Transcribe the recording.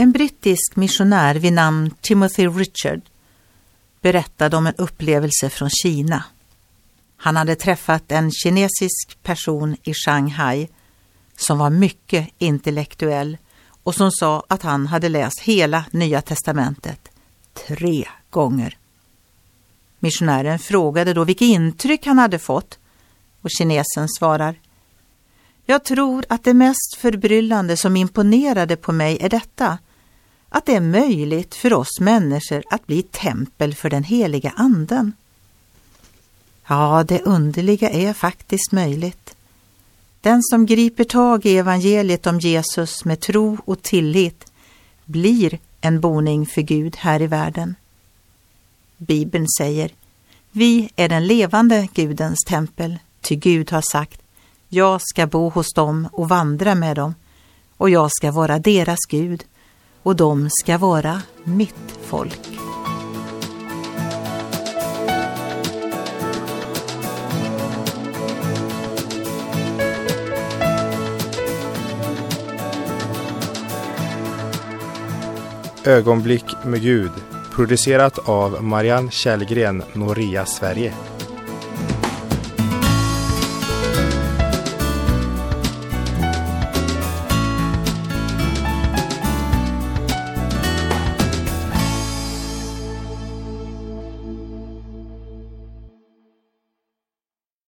En brittisk missionär vid namn Timothy Richard berättade om en upplevelse från Kina. Han hade träffat en kinesisk person i Shanghai som var mycket intellektuell och som sa att han hade läst hela Nya testamentet tre gånger. Missionären frågade då vilket intryck han hade fått och kinesen svarar Jag tror att det mest förbryllande som imponerade på mig är detta att det är möjligt för oss människor att bli tempel för den heliga anden. Ja, det underliga är faktiskt möjligt. Den som griper tag i evangeliet om Jesus med tro och tillit blir en boning för Gud här i världen. Bibeln säger Vi är den levande Gudens tempel, ty Gud har sagt Jag ska bo hos dem och vandra med dem och jag ska vara deras Gud och de ska vara mitt folk. Ögonblick med Gud producerat av Marianne Källgren, Noria Sverige.